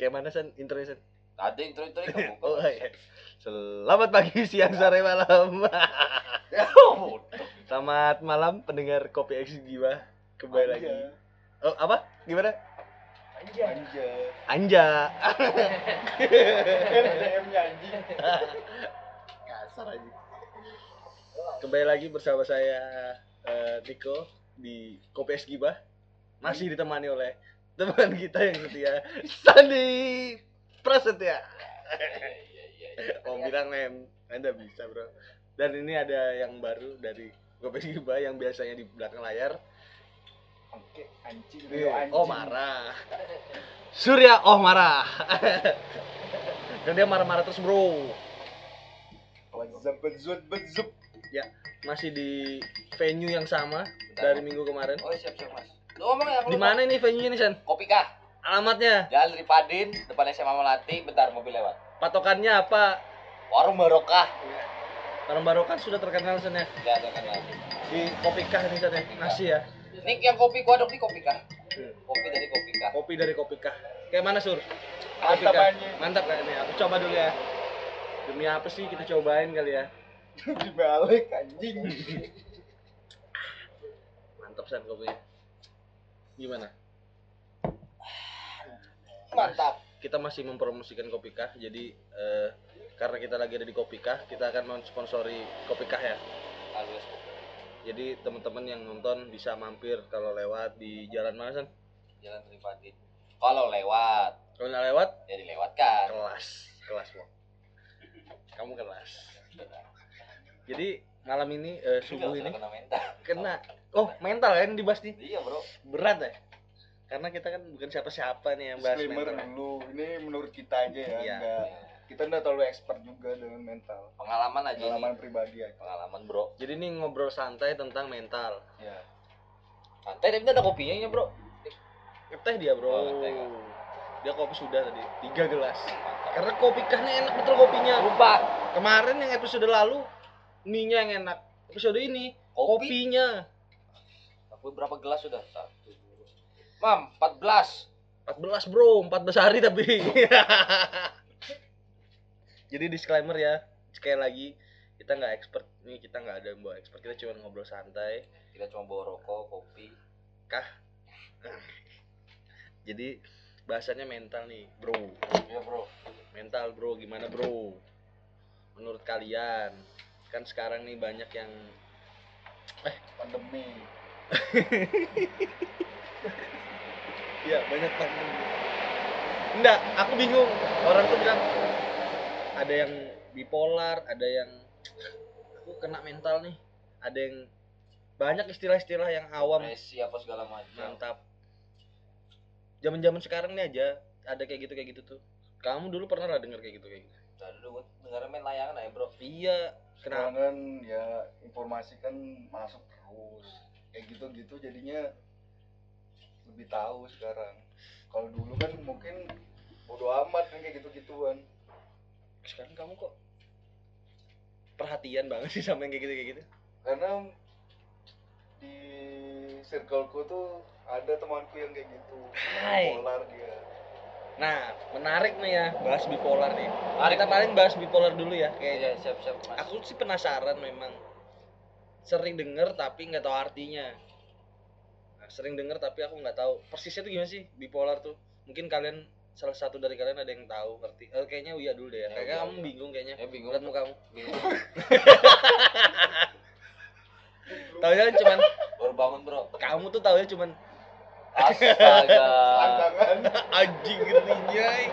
Kayak mana San intronya San? Ada intro intro kamu. Oh iya. Selamat pagi, siang, sore, malam. Ya. Selamat malam pendengar Kopi X Jiwa. Kembali lagi. Oh, apa? Gimana? Anja. Anja. DM-nya anjing. Kasar aja. Kembali lagi bersama saya eh, Niko di Kopi X Gibah. Masih ditemani oleh teman kita yang setia Sandi Prasetya. Iya iya iya. Mau bilang mem, Anda bisa bro. Dan ini ada yang baru dari Kopi X Gibah yang biasanya di belakang layar. Oke, anjing. Iya. anjing. Oh marah. Surya oh marah. Dan dia marah-marah terus bro. Bezup. Masih di venue yang sama Bentar. dari minggu kemarin. Oh siap siap mas. Lu ngomong ya. Di mana ini venue ini San? Kopi kah? Alamatnya, Jalan Ripadin, depan SMA Melati, bentar mobil lewat. patokannya apa? Warung Barokah. Orang Barokan sudah terkenal San ya. Kan lagi. Di Kopi Kah ini San ya. Nasi ya. Ini yang kopi gua dong di kopi kah? Kopi dari kopi kah? Kopi dari Kopi Kah. Kayak mana Sur? Mantap, anjing. Mantap kan ini. Aku coba dulu ya. Demi apa sih kita cobain kali ya? Dibalik anjing. Mantap San kopinya. Gimana? Mantap. kita masih mempromosikan Kopikah jadi eh, karena kita lagi ada di Kopikah kita akan mensponsori Kopikah ya Halus. jadi teman-teman yang nonton bisa mampir kalau lewat di jalan mana San? Jalan Ripadin. Kalau lewat, kalau nggak lewat ya dilewatkan. kelas kelas Wong. kamu kelas jadi malam ini eh, subuh Udah, ini kena mental. kena oh mental kan dibahas nih Iya bro. berat ya karena kita kan bukan siapa-siapa nih yang bahas Disclaimer mental dulu. Ini menurut kita aja ya. Iya. Enggak kita enggak terlalu expert juga dengan mental. Pengalaman aja Pengalaman ini. pribadi aja. Pengalaman bro. jadi ini ngobrol santai tentang mental Ya. Santai tapi ada kopinya ya bro. ngeteh dia bro Oh, kan? dia kopi sudah tadi tiga gelas Mantap. karena kopi kahnya enak betul kopinya Lupa. kemarin yang episode lalu mie nya yang enak episode ini Kopi. kopinya Aku berapa gelas sudah? Satu. Mam, 14. 14 bro 14 hari tapi jadi disclaimer ya sekali lagi kita nggak expert nih kita nggak ada yang bawa expert kita cuma ngobrol santai Kita cuma bawa rokok, kopi. jadi bahasanya mental nih bro Iya bro. mental bro gimana bro menurut kalian kan sekarang nih banyak yang Pandemi. Iya, banyak pandemi. Enggak, aku bingung. Orang tuh bilang ada yang bipolar, ada yang aku kena mental nih. Ada yang banyak istilah-istilah yang awam Depresi apa segala macam. mantap. Zaman-zaman sekarang nih aja ada kayak gitu kayak gitu tuh. Kamu dulu pernah lah denger kayak gitu kayak gitu? Tadi dulu dengar main layangan aja bro. Iya, Sekarang kan ya informasi kan masuk terus. Kayak gitu-gitu jadinya lebih tahu sekarang. Kalau dulu kan mungkin bodo amat kan kayak gitu-gituan. Sekarang kamu kok perhatian banget sih sama yang kayak gitu kayak gitu? karena di circleku tuh ada temanku yang kayak gitu Hai. polar dia Nah, menarik nih ya bahas bipolar nih. Menarik Kita paling bahas bipolar dulu ya. Kayaknya Iya, siap-siap mas. aku sih penasaran memang sering denger tapi nggak tahu artinya nah, sering denger tapi aku nggak tahu persisnya tuh gimana sih bipolar tuh mungkin kalian salah satu dari kalian ada yang tahu ngerti eh, kayaknya Uya dulu deh ya Ya, kayaknya kamu bingung kayaknya Ya bingung. lihat mukamu Bingung. tahunya kan cuman Baru bangun bro. kamu tuh tahunya cuman Astaga. selangkangan anjing ngertinya eh.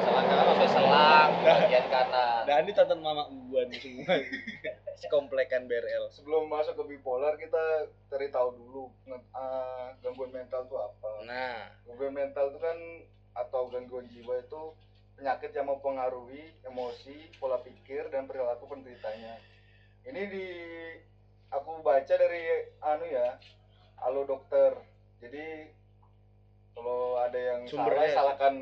Selang kanan maksudnya selang bagian kanan. dan ini tonton mama gua nih semua. Sekomplekan BRL sebelum masuk ke bipolar kita cari tahu dulu ah, gangguan mental tuh apa. Nah. Gangguan mental itu kan atau gangguan jiwa itu penyakit yang mempengaruhi emosi pola pikir dan perilaku penderitanya. Ini di aku baca dari anu ya halo dokter jadi kalau ada yang Sumbernya salah ya? salahkan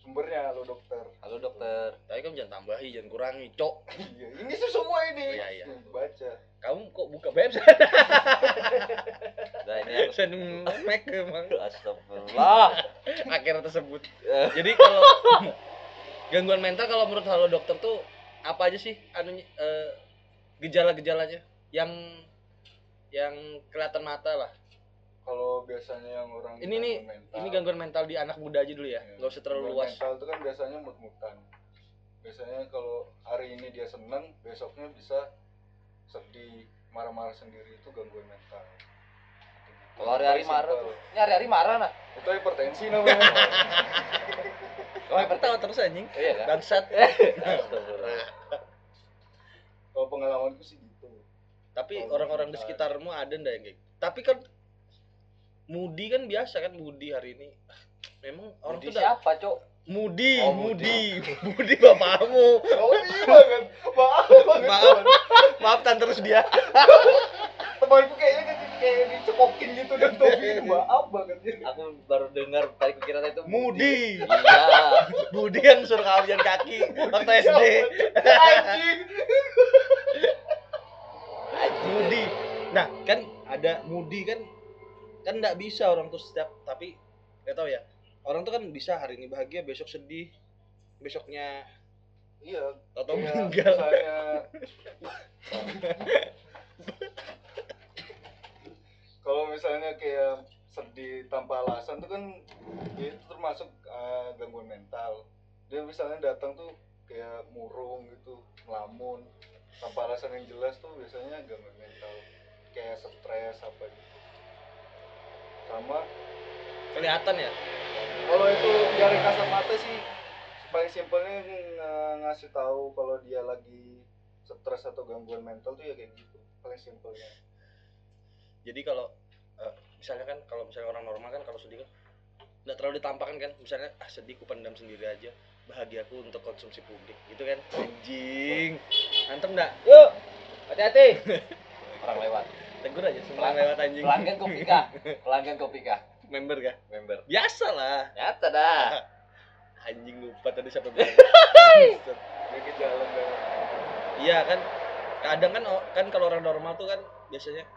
sumbernya halo dokter Halo dokter. Tapi kamu jangan tambahi, jangan kurangi, cok. iya ini tuh semua ini Iya, iya. Nih, baca Kamu kok buka website? Nah ini harus Sen Mac emang Astagfirullah. akhirnya tersebut. Jadi kalau gangguan mental kalau menurut halo dokter tuh apa aja sih anunya eh, gejala-gejalanya yang yang kelihatan mata lah. Kalau biasanya yang orang Ini nih, mental, Ini gangguan mental di anak muda aja dulu ya, Iya. nggak usah terlalu Gangguan luas. mental itu kan biasanya mut-mutan biasanya kalau hari ini dia seneng besoknya bisa sedih marah-marah sendiri itu gangguan mental Kalau hari-hari marah tuh. Ini hari-hari marah nah. itu hipertensi namanya Oh, aku tahu terus anjing. Iya kan? Bangsat. Astagfirullah. kalau pengalamanku sih gitu Tapi orang-orang di sekitarmu ada ndak yang kayak gitu? Tapi kan Mudi kan biasa kan Mudi hari ini. Memang orang Di tuh udah siapa, Cok? Mudi, Oh, Mudi, Mudi bapakmu. oh iya banget maaf banget Maaf, maaf tan terus dia. temanku kayaknya kayak, kayak dicekokin gitu dan Tobi maaf banget ya Aku baru dengar tadi kukira itu Mudi, Iya. Mudi yang suruh kawian kaki waktu SD. anjing Mudi. Nah, kan ada Mudi kan kan nggak bisa orang tuh setiap tapi nggak tahu ya. Orang tuh kan bisa hari ini bahagia, besok sedih, besoknya iya atau kayak meninggal. misalnya kalau misalnya kayak sedih tanpa alasan tuh kan ya itu termasuk eh, gangguan mental dia misalnya datang tuh kayak murung gitu ngelamun tanpa alasan yang jelas tuh biasanya gangguan mental kayak stres apa gitu sama Kelihatan ya. kalau itu dari kasat mata sih paling simpelnya ng- ngasih tahu kalau dia lagi stres atau gangguan mental tuh ya kayak gitu paling simpelnya Jadi kalau eh, misalnya kan kalau misalnya orang normal kan kalau sedih kan nggak terlalu ditampakkan kan. Misalnya ah sedih ku pendam sendiri aja. Bahagiaku untuk konsumsi publik gitu kan. Anjing. Antem enggak? Yuk. Hati-hati. Orang lewat. Tegur aja semua yang lewat anjing. Pelanggan kopi kah? Pelanggan kopi kah? Member kah? Member. Biasa lah. Nyata dah. Anjing lupa tadi siapa bilang. Iya kan. Kadang kan kan kalau orang normal tuh kan biasanya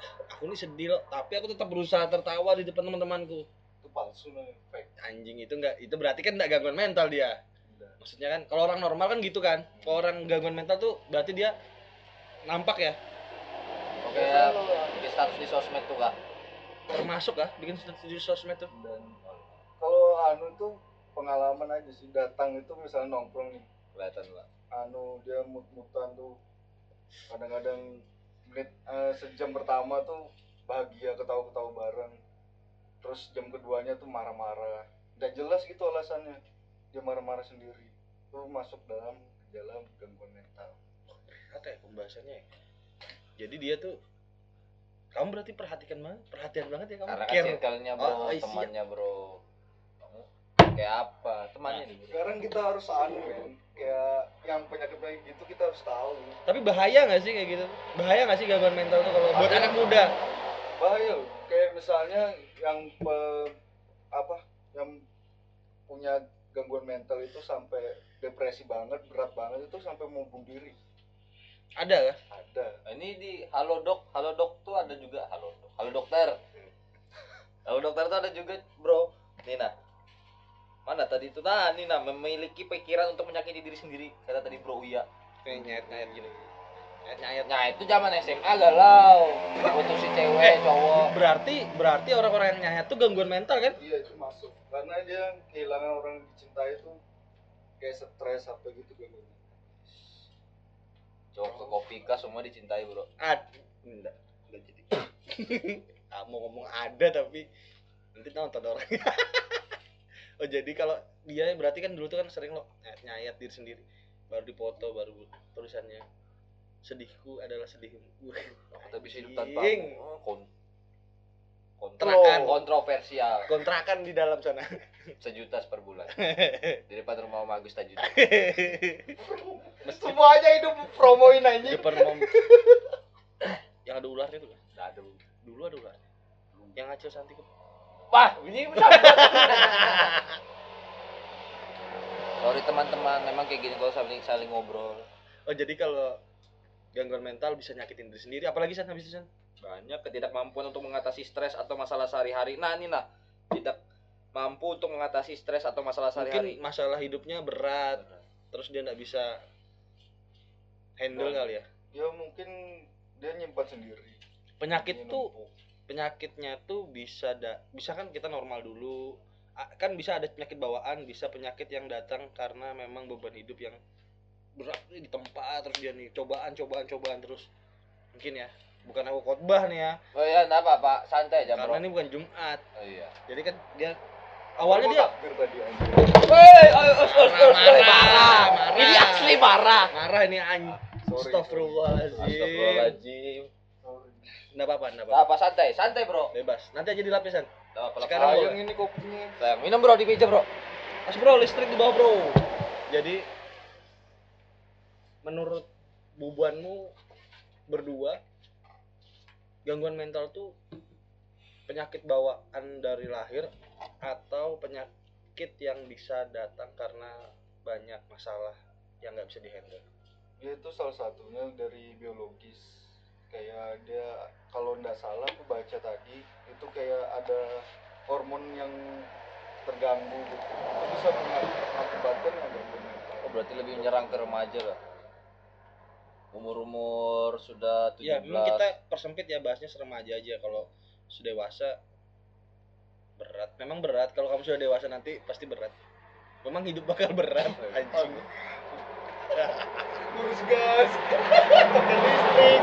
"Ah, aku nih sedih loh, tapi aku tetap berusaha tertawa di depan teman-temanku. itu palsu fake Anjing itu enggak itu berarti kan enggak gangguan mental dia. Maksudnya kan kalau orang normal kan gitu kan. Kalau orang gangguan mental tuh berarti dia nampak ya, Oke, bikin status di sosmed tuh kak. termasuk ah bikin status di sosmed tuh. dan kalau anu tuh pengalaman aja sih datang itu misalnya nongkrong nih Kelihatan lah. anu dia mut-mutan tuh kadang-kadang menit eh, sejam pertama tuh bahagia ketawa-ketawa bareng terus jam keduanya tuh marah-marah nggak jelas gitu alasannya dia marah-marah sendiri itu masuk dalam dalam gangguan mental Apa ya pembahasannya ya? Jadi dia tuh kamu berarti perhatikan banget, perhatian banget ya kamu. Karena kan Care. circle-nya bro, Oh, iya. temannya bro. Kamu kayak apa? Temannya nih. bro. sekarang kita harus anu men kayak yang penyakit penyakit gitu kita harus tahu Tapi bahaya nggak sih kayak gitu? Bahaya nggak sih gangguan mental tuh kalau buat anak muda? bahaya kayak misalnya yang pe- apa yang punya gangguan mental itu sampai depresi banget berat banget itu sampai mau bunuh diri Ada kah? ada Nah, ini di Halo Dok, Halo Dok tuh ada juga Halo Dok, Halo Dokter. Halo Dokter tuh ada juga, Bro. Nina. Mana tadi itu? Nah, Nina memiliki pikiran untuk menyakiti diri sendiri. Kata tadi Bro Uya. Kayak nyayat-nyayat gini. Nyayat-nyayat. Nah, itu zaman SMA galau. Putusin cewek, cowok. Berarti berarti orang-orang yang nyayat tuh gangguan mental kan? iya itu masuk karena dia kehilangan orang yang dicintai itu kayak stres apa gitu gangguan mental. Cowok ke Kopika semua dicintai, Bro. Ad enggak, enggak jadi. ah, mau ngomong ada tapi nanti nonton orang. oh jadi kalau dia berarti kan dulu tuh kan sering lo nyayat, nyayat diri sendiri. Baru dipoto baru tulisannya sedihku adalah sedihmu. Wah, Kita bisa hidup tanpa oh, kon Terakan. kontroversial kontrakan di dalam sana. sejuta per bulan di depan rumah Om Agus Tajuddin semuanya hidup promoin aja Depan mom. yang ada ularnya tuh kan? Nggak ada Dulu ada ularnya. Yang acil santi ke wah ini benar teman-teman. Memang kayak gini kalau saling saling ngobrol. Oh jadi kalau gangguan mental bisa nyakitin diri sendiri. Apalagi san habis itu banyak ketidakmampuan untuk mengatasi stres atau masalah sehari-hari. Nah ini nah. Tidak mampu untuk mengatasi stres atau masalah sehari-hari. mungkin masalah hidupnya berat. Terus dia nggak bisa handle Nah. kali ya? Ya mungkin dia nyimpan sendiri. Penyakit Dia tuh numpuk. penyakitnya tuh bisa da bisa kan kita normal dulu. Kan bisa ada penyakit bawaan bisa penyakit yang datang karena memang beban hidup yang berat nih di tempat terus dia nih cobaan cobaan cobaan terus. Mungkin ya bukan aku khotbah nih ya. Oh ya enggak apa pak santai aja bro. Karena ini bukan Jumat. Oh iya. Jadi kan dia awalnya dia. Woi, ayo, us, us, us, Marah, marah. Ini asli marah. marah ini anj Sorry, Astagfirullahaladzim Astagfirullahaladzim. Sorry. Nggak apa-apa, nggak Nah, apa-apa apa santai, santai bro. Bebas, nanti aja dilapisan Nggak apa-apa. Sekarang. Sayang ini kopinya Sayang, minum bro di meja bro. Mas bro, listrik di bawah bro Jadi Menurut bubuanmu Berdua Gangguan mental tuh Penyakit bawaan dari lahir Atau penyakit yang bisa datang karena Banyak masalah yang nggak bisa dihandle dia itu salah satunya dari biologis kayak dia kalau nggak salah aku baca tadi itu kayak ada hormon yang terganggu gitu itu bisa mengakibatkan yang gangguan. Oh, berarti lebih menyerang ke remaja lah. Umur-umur sudah 17. Ya memang kita persempit ya bahasnya seremaja aja Kalau sudah dewasa Berat, memang berat. Kalau kamu sudah dewasa nanti pasti berat. Memang hidup bakal berat Anjing. Kurus gas pakai listrik.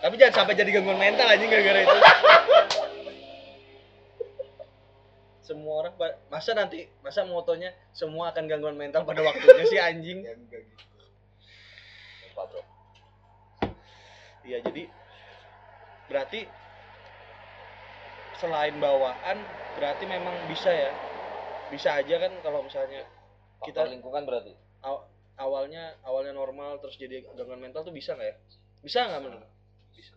Tapi jangan sampai jadi gangguan mental anjing gara-gara itu. semua orang masa nanti masa motonya semua akan gangguan mental pada waktunya sih anjing. ya enggak gitu? Iya jadi berarti selain bawaan berarti memang bisa ya. Bisa aja kan kalau misalnya Faktor Kita- lingkungan berarti. aw- awalnya awalnya normal terus jadi gangguan mental tuh bisa nggak ya? Bisa nggak menurut? Bisa.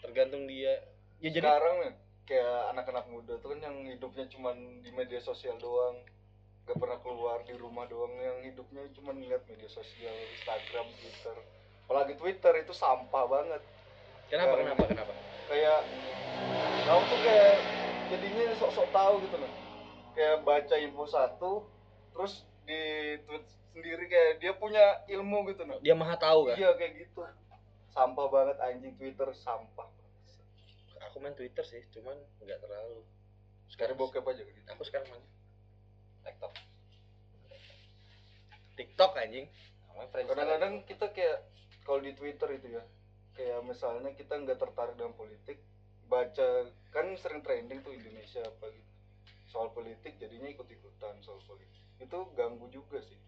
Tergantung dia. Ya jadi sekarang kayak anak-anak muda tuh kan yang hidupnya cuman di media sosial doang gak pernah keluar di rumah doang yang hidupnya cuma ngeliat media sosial Instagram Twitter apalagi Twitter itu sampah banget kenapa kenapa kenapa? kayak kamu tuh kayak jadinya sok-sok tahu gitu loh kayak baca info satu terus di tweet sendiri kayak dia punya ilmu gitu loh Dia maha tahu kan? iya kayak gitu sampah banget anjing Twitter sampah Aku main Twitter sih, cuman nggak terlalu. sekarang bokep aja gitu Aku sekarang main TikTok. TikTok anjing. Kadang-kadang kita kayak kalau di Twitter itu ya kayak misalnya kita nggak tertarik dengan politik baca kan sering trending tuh Indonesia apa gitu soal politik jadinya ikut-ikutan soal politik itu ganggu juga sih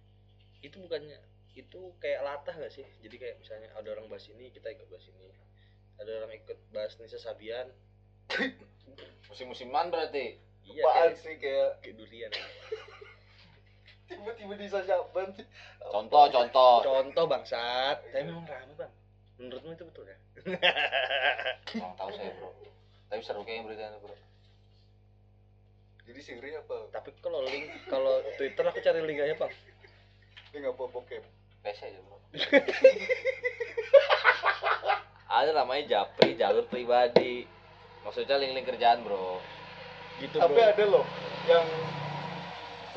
Itu bukannya itu kayak latah gak sih? Jadi kayak misalnya ada orang bahas ini, kita ikut bahas ini. Ada orang ikut bahas Nisa Sabian. Musim-musiman berarti. Iya apaan kayak, sih kayak kayak durian. tiba-tiba bisa jaban sih Contoh, contoh. Contoh bangsat. Tapi memang rame bang. Menurutmu itu betul ya? Kurang tahu saya, Bro. Tapi seru kayaknya beritanya, Bro. jadi siri apa Tapi kalau link, kalau Twitter aku cari link aja ini nggak apa bokep PC aja, Bro. Ada namanya Japri jalur pribadi. Maksudnya link-link kerjaan, Bro. Gitu tapi bro. ada loh yang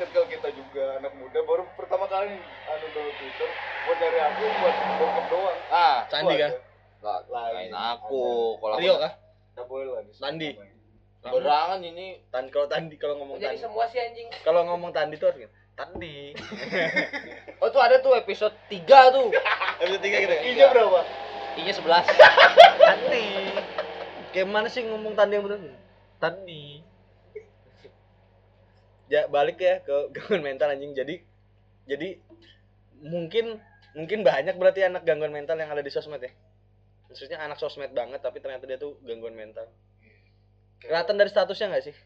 circle kita juga anak muda baru pertama kali anu download Twitter buat nyari aku buat bokep doang Ah, Sandi Itu kah? ada. lah, Lain. aku. Kalau Rio kah? Nggak boleh lah namanya. berangan ini Tan kalau Tandi kalau ngomong Tandi. semua sih anjing. Kalau ngomong Tandi tuh harus gini, Tandi. Oh, tuh ada tuh episode 3 tuh. Episode tiga gitu ya? I-nya berapa I-nya 11. Tandi. Kayak mana sih ngomong Tandi yang betul? Tandi. Ya balik ya ke gangguan mental anjing. Jadi jadi mungkin mungkin banyak berarti anak gangguan mental yang ada di sosmed ya. Maksudnya anak sosmed banget tapi ternyata dia tuh gangguan mental. Kelihatan dari statusnya nggak sih?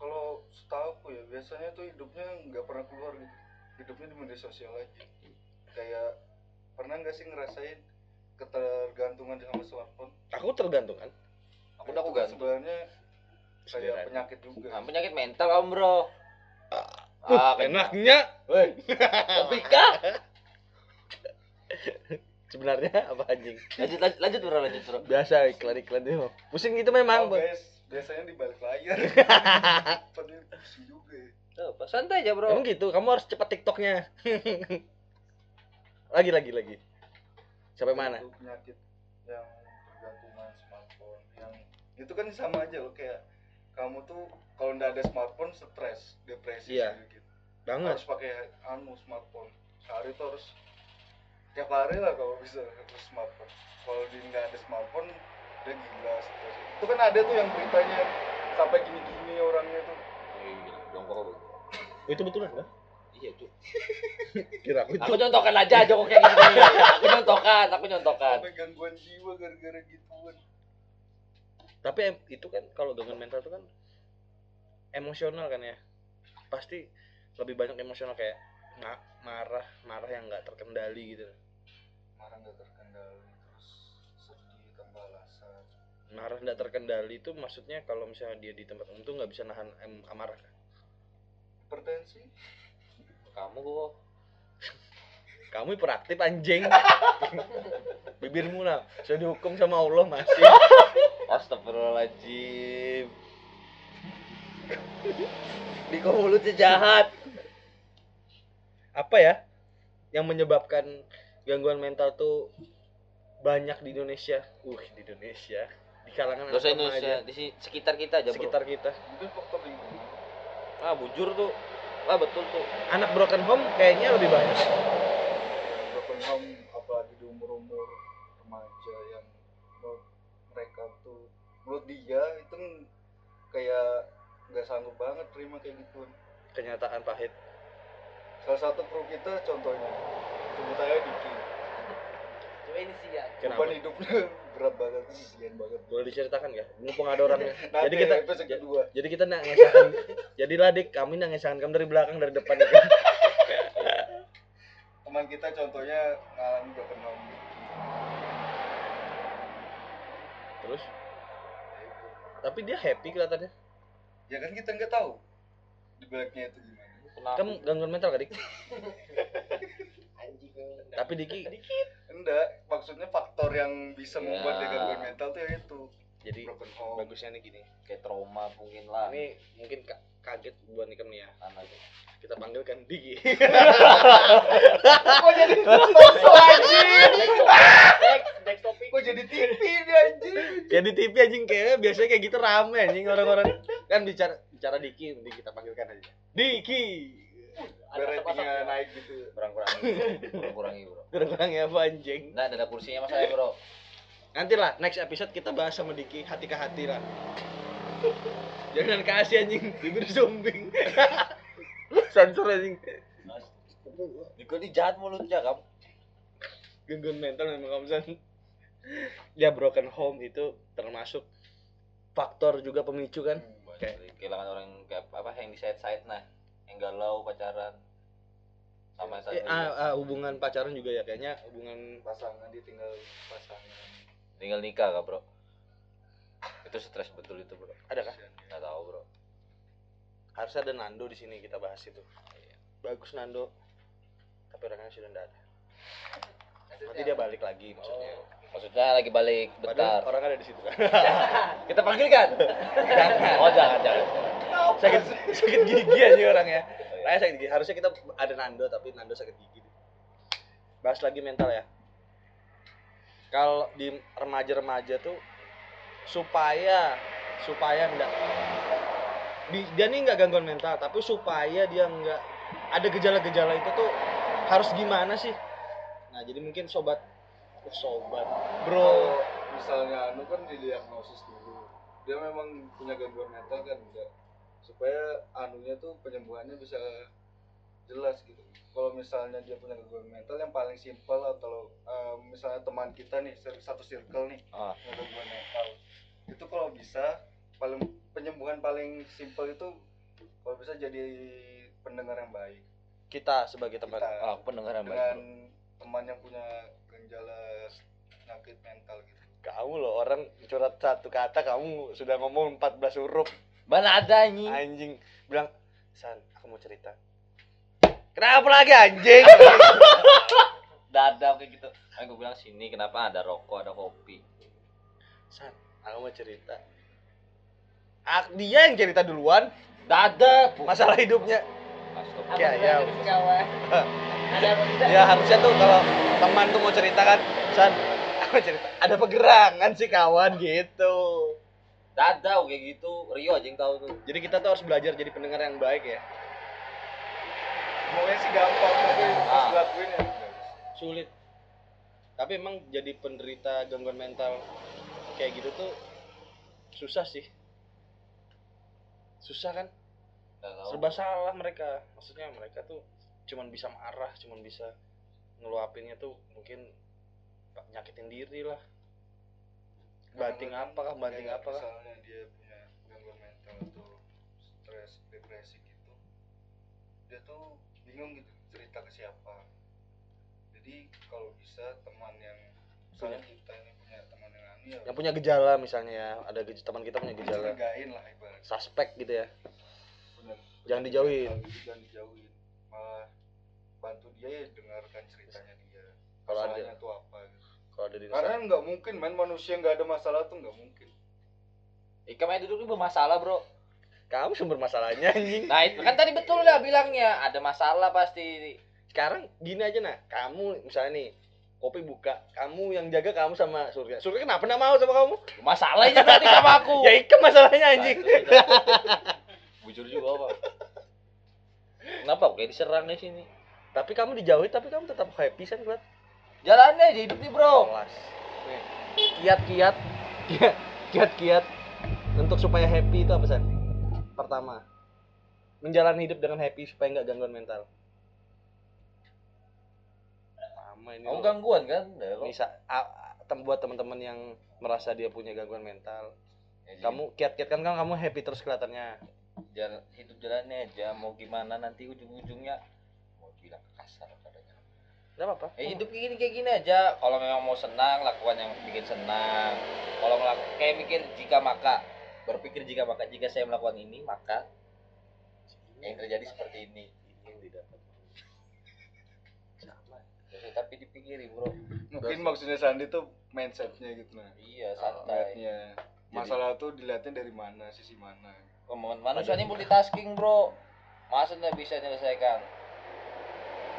Kalau setahu ya biasanya tuh hidupnya nggak pernah keluar gitu. Hidupnya di media sosial aja. Kayak pernah nggak sih ngerasain ketergantungan sama smartphone? Aku tergantung kan. Aku udah aku. Sebenarnya kayak Sebenarnya. penyakit juga. Nah, penyakit mental kamu, Bro. Ah, kenyang. enaknya Woi. Tapi kah? sebenarnya apa anjing Lanjut lanjut lanjut bro, lanjut bro. biasa iklan iklan itu pusing gitu memang Oh, guys, biasanya di balik layar. Pusing juga. apa? santai aja bro. emang gitu kamu harus cepat tiktoknya lagi lagi lagi sampai mana penyakit yang tergantungan smartphone yang itu kan sama aja loh kayak kamu tuh kalau nggak ada smartphone stres depresi Iya. sedikit banget harus pakai anu smartphone sehari tuh harus tiap hari lah kalau bisa harus smartphone kalau di nggak ada smartphone dia gila stres itu kan ada tuh yang beritanya sampai gini-gini orangnya tuh Iya, jongkok. Oh, itu betulan kan Iya tuh. kira aku itu Aku nyontokan aja jongkok kayak gini. Aku nyontokan, aku nyontokan. sampai gangguan jiwa gara-gara gituan tapi em- itu kan kalau gangguan mental itu kan emosional kan ya. Pasti lebih banyak emosional kayak ma- marah marah yang nggak terkendali gitu. Marah nggak terkendali terus sedih alasan marah nggak terkendali itu maksudnya kalau misalnya dia di tempat umum tuh nggak bisa nahan em- amarah kan? Hipertensi. Kamu kok. Kamu hiperaktif anjing. Bibirmu lah. Sudah dihukum sama Allah masih Astagfirullahaladzim. Diko mulutnya jahat. apa ya yang menyebabkan gangguan mental tuh banyak di Indonesia uh di Indonesia di kalangan Gak usah anak remaja, Indonesia, di si- sekitar kita aja bro. sekitar kita faktor lingkungan Ah bujur tuh. Ah betul tuh. anak broken home kayaknya lebih banyak broken home apalagi di umur umur remaja yang menurut mereka menurut dia itu kayak nggak sanggup banget terima kayak gitu. Kenyataan pahit. Salah satu kru kita contohnya sebut aja Diki. Coba ini sih ya. kenapa? Beban hidupnya berat banget kesian banget. Boleh diceritakan nggak? Mumpung ada orangnya Nanti jadi kita kedua. jadi kita nak ngesahkan jadilah dik. Kami nak ngesahkan kamu dari belakang dari depan gitu. teman kita contohnya ngalami broken home terus? Ya. Tapi dia happy kelihatannya. Ya kan kita nggak tahu di baliknya itu gimana. Kamu gangguan mental gak dik? Anjing. tapi Diki enggak maksudnya faktor yang bisa Ya. membuat dia gangguan mental tuh ya itu. Jadi bagusnya nih gini kayak trauma mungkin lah. ini mungkin ka- kaget buat Nikem nih ya. Anak kita panggilkan Diki. Kok jadi sosok anjing Next, next topic. kok jadi TV dia anjing ya di TV anjing kayaknya biasanya kayak gitu rame anjing orang-orang. Kan bicara bicara Diki nanti kita panggilkan aja. Diki! Biar ratingnya naik gitu. Kurang kurangi, kurang kurangi bro. kurang-kurang ya apa anjing? Nah ada kursinya mas saya bro. nanti lah next episode kita bahas sama Diki hati ke hati lah. Jangan kasih anjing. Bibir sumbing. Sensor anjing. Diko ini jahat mulutnya kamu. gangguan mental memang kamu San. Dia broken home itu termasuk faktor juga pemicu kan? Kayak- Dari kehilangan orang yang kayak apa yang di side side nah, yang galau pacaran. Sama yang Eh, ah, ah, hubungan pacaran juga ya kayaknya hubungan pasangan ditinggal pasangan. Tinggal nikah kak bro. Itu stres betul itu bro. ada kah? Nggak tahu bro. harus ada Nando di sini kita bahas itu. Bagus Nando. Tapi orangnya sudah tidak ada nanti dia balik lagi maksudnya. Maksudnya lagi balik padahal bentar. orang ada di situ kan? Kita panggilkan. oh jangan jangan. sakit sakit gigi aja orangnya. Raya sakit gigi. Harusnya kita ada Nando tapi Nando sakit gigi bahas lagi mental ya. Kalau di remaja-remaja tuh supaya supaya enggak di, dia nih nggak gangguan mental tapi supaya dia nggak ada gejala-gejala itu tuh harus gimana sih nah jadi mungkin sobat oh, sobat bro misalnya anu kan didiagnosis dulu dia memang punya gangguan mental kan enggak supaya anunya tuh penyembuhannya bisa jelas gitu kalau misalnya dia punya gangguan mental yang paling simpel atau eh, misalnya teman kita nih satu circle nih Ah. punya gangguan mental itu kalau bisa paling penyembuhan paling simpel itu kalau bisa jadi pendengar yang baik kita sebagai teman Kita. Aku pendengar yang baik. Teman yang punya gejala penyakit mental gitu kamu loh orang curhat satu kata kamu sudah ngomong 14 huruf Mana ada anjing? anjing bilang san aku mau cerita Kenapa lagi anjing? dada kayak gitu kan gue bilang sini kenapa ada rokok ada kopi San, aku mau cerita. Ah, dia yang cerita duluan dada masalah hidupnya. Astagfirullah. Ya, ya. ada Ya harusnya tuh kalau teman tuh mau cerita kan, San, aku mau cerita. Ada pegerangan sih kawan gitu. dada kayak gitu Rio aja yang tahu tuh Jadi kita tuh harus belajar jadi pendengar yang baik ya. Maunya sih gampang tapi Ah. dilakuin ya Sulit. Tapi emang jadi penderita gangguan mental kayak gitu tuh susah sih. Susah kan? Serba salah mereka maksudnya mereka tuh cuman bisa marah cuman bisa ngeluapinnya tuh mungkin nyakitin diri lah. Banting apa kah banting apa kah? misalnya dia punya gangguan mental atau stres depresi gitu dia tuh bingung gitu cerita ke siapa. Jadi kalau bisa teman yang misalnya kita ini punya teman yang ya yang punya gejala misalnya ya ada gej- teman kita punya gejala. Lah ibaratnya. Suspek gitu ya. Bener. Jangan dijauhin. Jangan dijauhin. Malah bantu dia ya dengarkan ceritanya dia. Kalau ada- masalahnya tuh apa gitu. Kalau ada di karena nggak mungkin main manusia nggak ada masalah tuh nggak mungkin. Ika main duduk itu bermasalah bro. Kamu sumber masalahnya anjing. Nah itu kan tadi betul ya bilangnya. Ada masalah pasti. Sekarang gini aja nah. Kamu misalnya nih kopi buka. Kamu yang jaga kamu sama Surya Surya kenapa nggak mau sama kamu? Masalahnya berarti sama aku. Ya ikem masalahnya Nah, anjing. Itu sudah. bujur juga apa kenapa? Kayak diserang di sini tapi kamu dijauhi tapi kamu tetap happy kan kuat jalannya aja hidup nih bro. Kelas kiat-kiat. Kiat kiat-kiat untuk supaya happy itu apa san? Pertama menjalani hidup dengan happy supaya nggak gangguan mental. Sama ini kamu loh. gangguan kan? Bisa buat teman-teman yang merasa dia punya gangguan mental. Ya, jadi kamu kiat-kiat kan kan kamu happy terus kelihatannya. Jalan hidup jalannya aja mau gimana nanti ujung-ujungnya bilang kasar katanya nggak apa-apa. Ya hidup kayak gini kayak gini aja. Kalau memang mau senang lakukan yang bikin senang. Kalau ngelaku kayak mikir jika maka berpikir jika maka jika saya melakukan ini maka yang terjadi seperti ini. Ini yang didapat. Ya, tapi dipikiri bro. Mungkin maksudnya Sandi tuh mindsetnya gitu nah. Iya santai. Lihatnya masalah tuh dilihatnya dari mana sisi mana. Kemauan manusianya multitasking bro. Masa nggak bisa menyelesaikan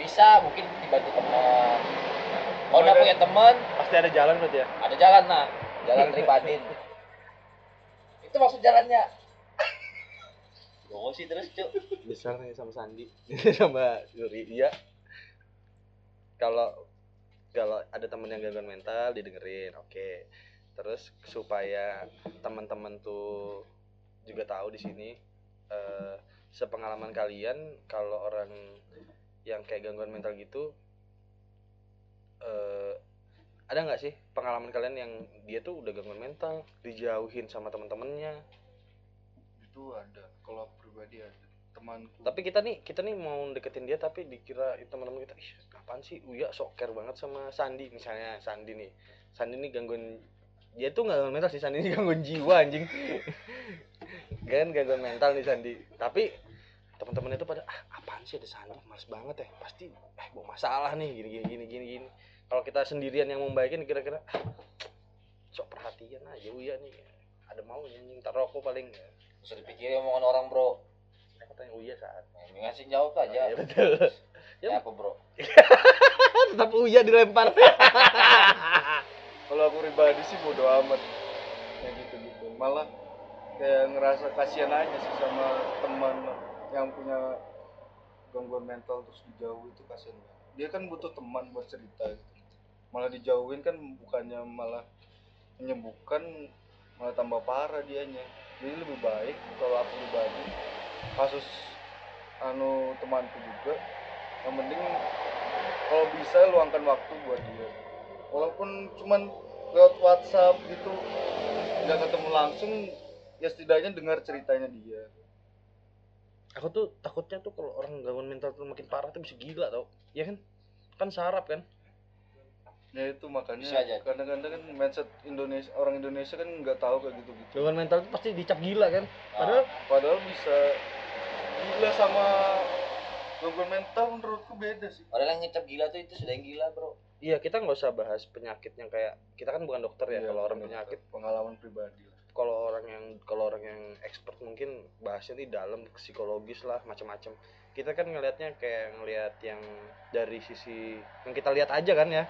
bisa mungkin dibantu teman kalau nggak punya teman pasti ada jalan berarti ya? ada jalan nah jalan Ripadin itu maksud jalannya. Gak sih terus cuk. Besar nih sama Sandi. Sama Yuri. Iya. Kalau kalau ada temen yang gangguan mental didengerin. Oke. Terus supaya teman-teman tuh juga tahu di sini eh, sepengalaman kalian kalau orang yang kayak gangguan mental gitu eh ada nggak sih pengalaman kalian yang dia tuh udah gangguan mental dijauhin sama teman-temannya itu ada kalau pribadi ada temanku. Tapi kita nih kita nih mau deketin dia tapi dikira itu teman-teman kita ih apaan sih? Uya sok care banget sama Sandi misalnya Sandi nih. Sandi nih gangguan dia tuh nggak gangguan mental sih Sandi ini gangguan jiwa anjing. Kan gangguan mental nih Sandi. Tapi teman-teman itu pada ah apaan sih ada Sandi males banget ya. Pasti eh bawa masalah nih gini gini gini gini gini. Kalau kita sendirian yang membaikin kira-kira sok perhatian aja Uya nih. Ada maunya anjing ntar rokok paling. Bisa dipikirin omongan orang bro. Aku tanya Uya saat. Nah, ngasih jawab aja. Ya betul. Ya apa bro? Tetap Uya dilempar. Kalau aku pribadi sih bodo amat. Kayak gitu gitu malah kayak ngerasa kasihan aja sih sama teman yang punya gangguan mental terus dijauh itu kasihan banget. Dia kan butuh teman buat cerita gitu. Malah dijauhin kan bukannya malah menyembuhkan malah tambah parah dianya. Jadi lebih baik kalau aku pribadi kasus anu temanku juga yang penting kalau bisa luangkan waktu buat dia. Walaupun cuman lewat WhatsApp gitu nggak ketemu langsung ya setidaknya dengar ceritanya dia aku tuh takutnya tuh kalau orang gangguan mental tuh makin parah tuh bisa gila tau. Ya kan? Kan sarap kan? Ya itu makanya kadang-kadang kan mindset Indonesia orang Indonesia kan nggak tahu kayak gitu gitu gangguan mental tuh pasti dicap gila kan? Nah, padahal padahal bisa gila sama gangguan mental menurutku beda sih. Orang yang ngecap gila tuh itu sudah yang gila bro. Iya kita nggak usah bahas penyakit yang kayak kita kan bukan dokter ya Iya, kalau orang penyakit. pengalaman pribadi kalau orang yang kalau orang yang expert mungkin bahasnya di dalam psikologis lah macam-macam. Kita kan ngelihatnya kayak ngelihat yang dari sisi yang kita lihat aja kan ya.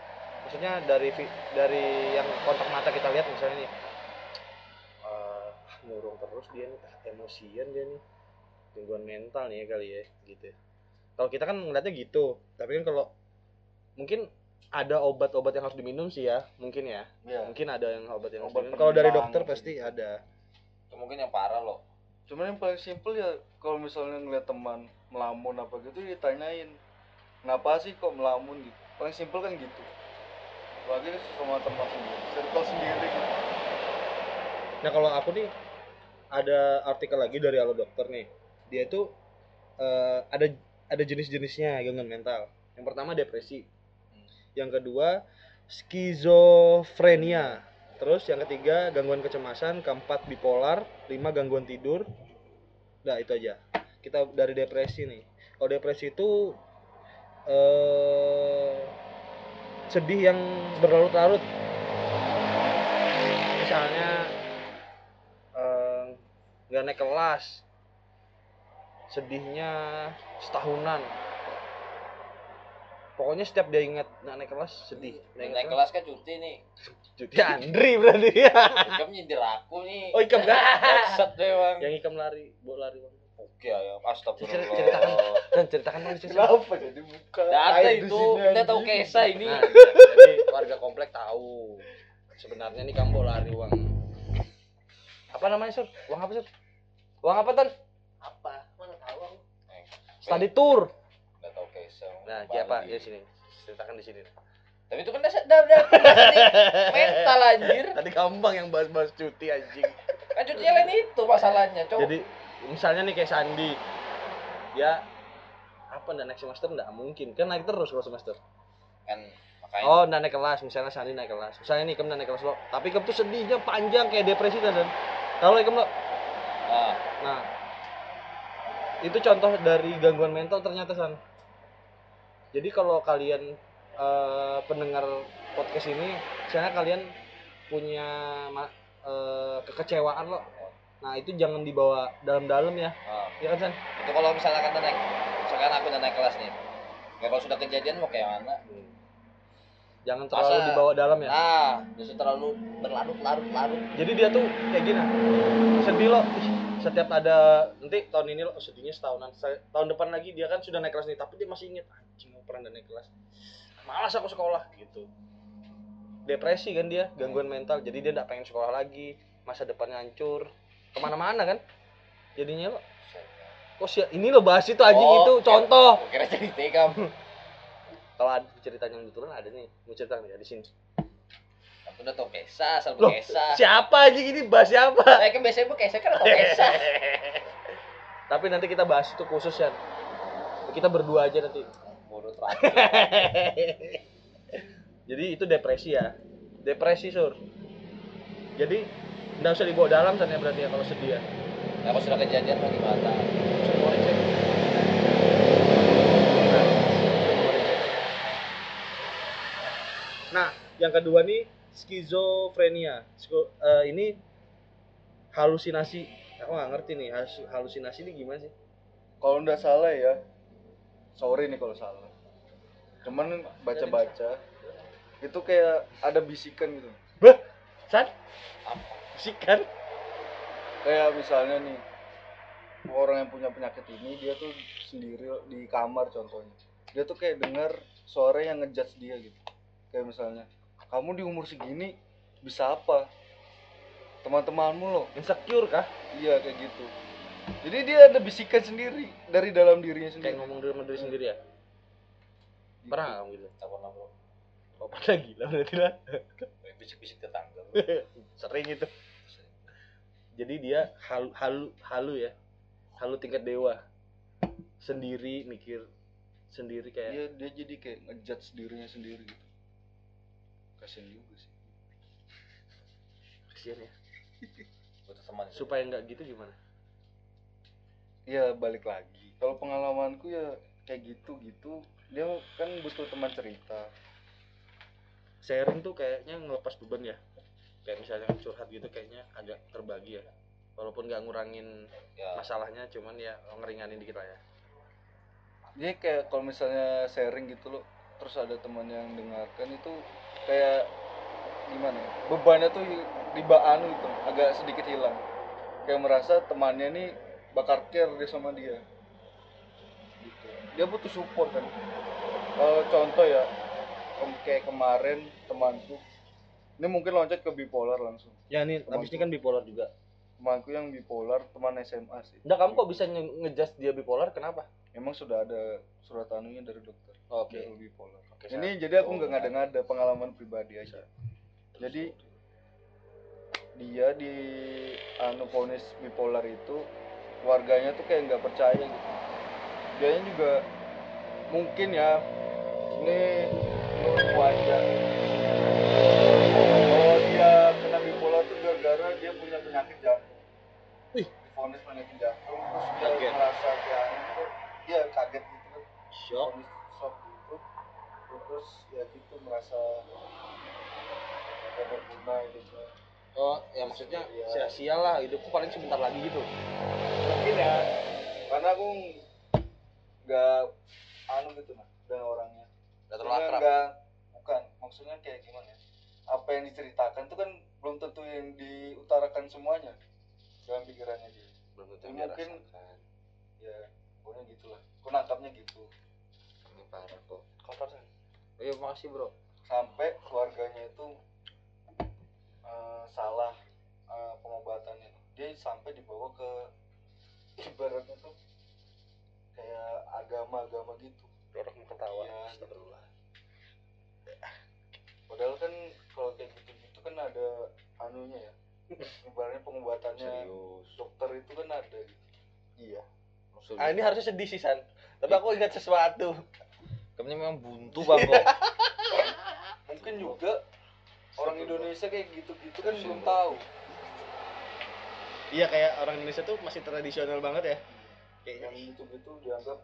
Maksudnya dari dari yang kontak mata kita lihat misalnya nih ah, murung terus dia nih ah, emosian dia nih gangguan mental nih kali ya gitu kalau kita kan ngeliatnya gitu tapi kan kalau mungkin ada obat-obat yang harus diminum sih ya mungkin ya ya mungkin ada yang obat yang harus Obat diminum. kalau dari dokter gitu. pasti ada itu mungkin yang parah loh cuman yang paling simpel ya kalau misalnya ngeliat teman melamun apa gitu ditanyain kenapa sih kok melamun gitu paling simpel kan gitu lagi sama teman sendiri circle sendiri gitu Nah kalau aku nih ada artikel lagi dari Halo Dokter nih. Dia tuh eh, ada ada jenis-jenisnya gangguan mental. Yang pertama depresi. Yang kedua skizofrenia. Terus yang ketiga gangguan kecemasan, keempat bipolar, lima gangguan tidur. Nah itu aja. Kita dari depresi nih. Kalau depresi itu eh sedih yang berlarut-larut. Misalnya eh, nggak naik kelas sedihnya setahunan pokoknya setiap dia ingat nggak naik kelas sedih. Nggak naik kelas kan cuti nih. Cuti Andri berarti. Ya ikam nyindir aku nih. Oh ikam kan Bangsat deh bang. Yang ikam lari bawa lari bang. Oke ya astagfirullah. Ceritakan. dan ceritakan dong kenapa jadi buka di itu. kita tahu? Kesa ini. Nah, jadi warga komplek tahu. Sebenarnya nih kamu lari uang apa namanya sur? Uang apa sur? Uang apa ton? Apa? Mana tahu aku. study tour Kesa nah siapa ya sini. Ceritakan di sini. Tapi itu kan udah udah udah mental anjir. Tadi gampang yang bahas-bahas cuti anjing. Kan cutinya lain itu masalahnya cowok. Jadi misalnya nih kayak Sandi. Dia apa nggak naik semester? Nggak mungkin. Kan naik terus kalau semester. Kan makanya. Oh nggak naik kelas. Misalnya Sandi naik kelas. Misalnya nih kamu naik kelas lo. Tapi kamu tuh sedihnya panjang kayak depresi dan kalau kamu lo. Nah, nah. Itu contoh dari gangguan mental ternyata san jadi kalau kalian eh, pendengar podcast ini misalnya kalian punya eh, kekecewaan lo nah itu jangan dibawa dalam-dalam ya. Nah. ya kan san? Itu kalau misalnya kan naik misalkan aku udah naik kelas nih ya kalau sudah kejadian mau kayak mana? Jangan terlalu Masa- dibawa dalam ya? Nah justru terlalu berlarut-larut larut jadi dia tuh kayak gini sedih lo. ih, setiap ada nanti tahun ini lo oh, sedihnya setahunan. Tahun depan lagi dia kan sudah naik kelas nih tapi dia masih inget anjing mau pernah naik kelas. Malas aku sekolah gitu. Depresi kan dia gangguan mental. Jadi dia nggak pengen sekolah lagi masa depannya hancur. Ke mana-mana kan jadinya lo. Kok sih ini lo bahas itu anjing Oh, itu contoh. Kira jadi tekam kalau ada ceritanya yang betulan ada nih mau cerita nggak? Di sini udah tau Kesa asal Loh, Kesa siapa anjing ini bahas siapa saya kan biasanya bu Kesa kan tau Kesa Tapi nanti kita bahas itu khusus ya. Kita berdua aja nanti. bodoh terakhir Jadi itu depresi ya. Depresi sur. Jadi nggak usah dibawa dalam sana berarti ya kalau sedih ya. ya kalau sudah kejadian mau gimana Semua cek. Nah, yang kedua nih skizofrenia. Sko- eh, ini halusinasi. Aku nggak ngerti nih halusinasi ini gimana sih? kalau nggak salah ya sorry nih kalau salah cuman baca-baca itu kayak ada bisikan gitu Bah, San? Apa? Sih kan? kayak misalnya nih orang yang punya penyakit ini dia tuh sendiri di kamar contohnya dia tuh kayak dengar suara yang ngejudge dia gitu kayak misalnya kamu di umur segini bisa apa teman-temanmu loh Insecure kah? iya kayak gitu jadi dia ada bisikan sendiri dari dalam dirinya Kayak sendiri ngomong diri sama diri sendiri ya? Gitu. Pernah kamu gitu? pernah bro Oh, pernah gila berarti lah. bisik-bisik tetangga. Sering itu. Jadi dia halu halu halu ya. Halu tingkat dewa. Sendiri mikir sendiri kayak dia dia jadi kayak ngejudge dirinya sendiri gitu kasian juga sih. Kasihan ya. butuh teman Supaya nggak gitu gimana? ya balik lagi. Kalau pengalamanku ya kayak gitu gitu dia kan butuh teman cerita. Sharing tuh kayaknya ngelepas beban ya. Kayak misalnya curhat gitu kayaknya agak terbagi ya. Walaupun nggak ngurangin ya. masalahnya cuman ya ngeringanin dikit lah ya. Jadi kayak kalau misalnya sharing gitu loh terus ada teman yang dengarkan itu kayak gimana ya, bebannya tuh riba anu itu agak sedikit hilang. Kayak merasa temannya nih bakar care dia sama dia. Gitu. dia butuh support kan. Kalau contoh ya kayak kemarin temanku ini mungkin loncat ke bipolar langsung. Ya ini Temanku. abis ini kan bipolar juga. Temanku yang bipolar teman SMA sih. Enggak, kamu kok bisa nge- ngejudge dia bipolar? Kenapa emang sudah ada surat anunya dari dokter? Oke. Dia bipolar. Oke, ini saya- jadi aku oh, nggak ngada-ngada pengalaman pribadi aja. Jadi dia di anu vonis bipolar itu warganya tuh kayak nggak percaya gitu. Dianya juga mungkin ya ini menurutku aja bahwa dia kena bipolar tuh gara-gara dia punya penyakit jantung Wih. divonis penyakit jantung terus dia merasa kayak anu, dia kaget gitu kan. Shock. Shock gitu. Terus ya gitu merasa gak berguna gitu. Oh ya maksudnya Iya. sia-sia lah hidupku paling sebentar lagi gitu. Mungkin ya karena aku nggak anu gitu nah dengan orangnya. Udah terlalu akrab nggak bukan maksudnya kayak gimana ya? Apa yang diceritakan itu kan belum tentu yang diutarakan semuanya dalam pikirannya dia. Belum tentu Ya, mungkin- rasakan ya pokoknya gitulah. Aku nangkapnya gitu. Ini parah kok kotor kan iya makasih bro. Sampai keluarganya itu eh, salah eh, pengobatannya. Dia sampai dibawa ke ibaratnya tuh kayak agama-agama gitu. Orang ketawa. Iya, Astagfirullah. padahal kan kalau kayak gitu-gitu kan ada anunya ya. Ibaratnya pengobatannya serius. dokter itu kan ada gitu. Iya ah ini harusnya sedih sih san. Tapi aku ingat sesuatu. Kamu memang buntu bang kok. Mungkin juga orang Indonesia kayak gitu-gitu kan belum tahu. Iya kayak orang Indonesia tuh masih tradisional banget ya. Kayaknya yang gitu-gitu dianggap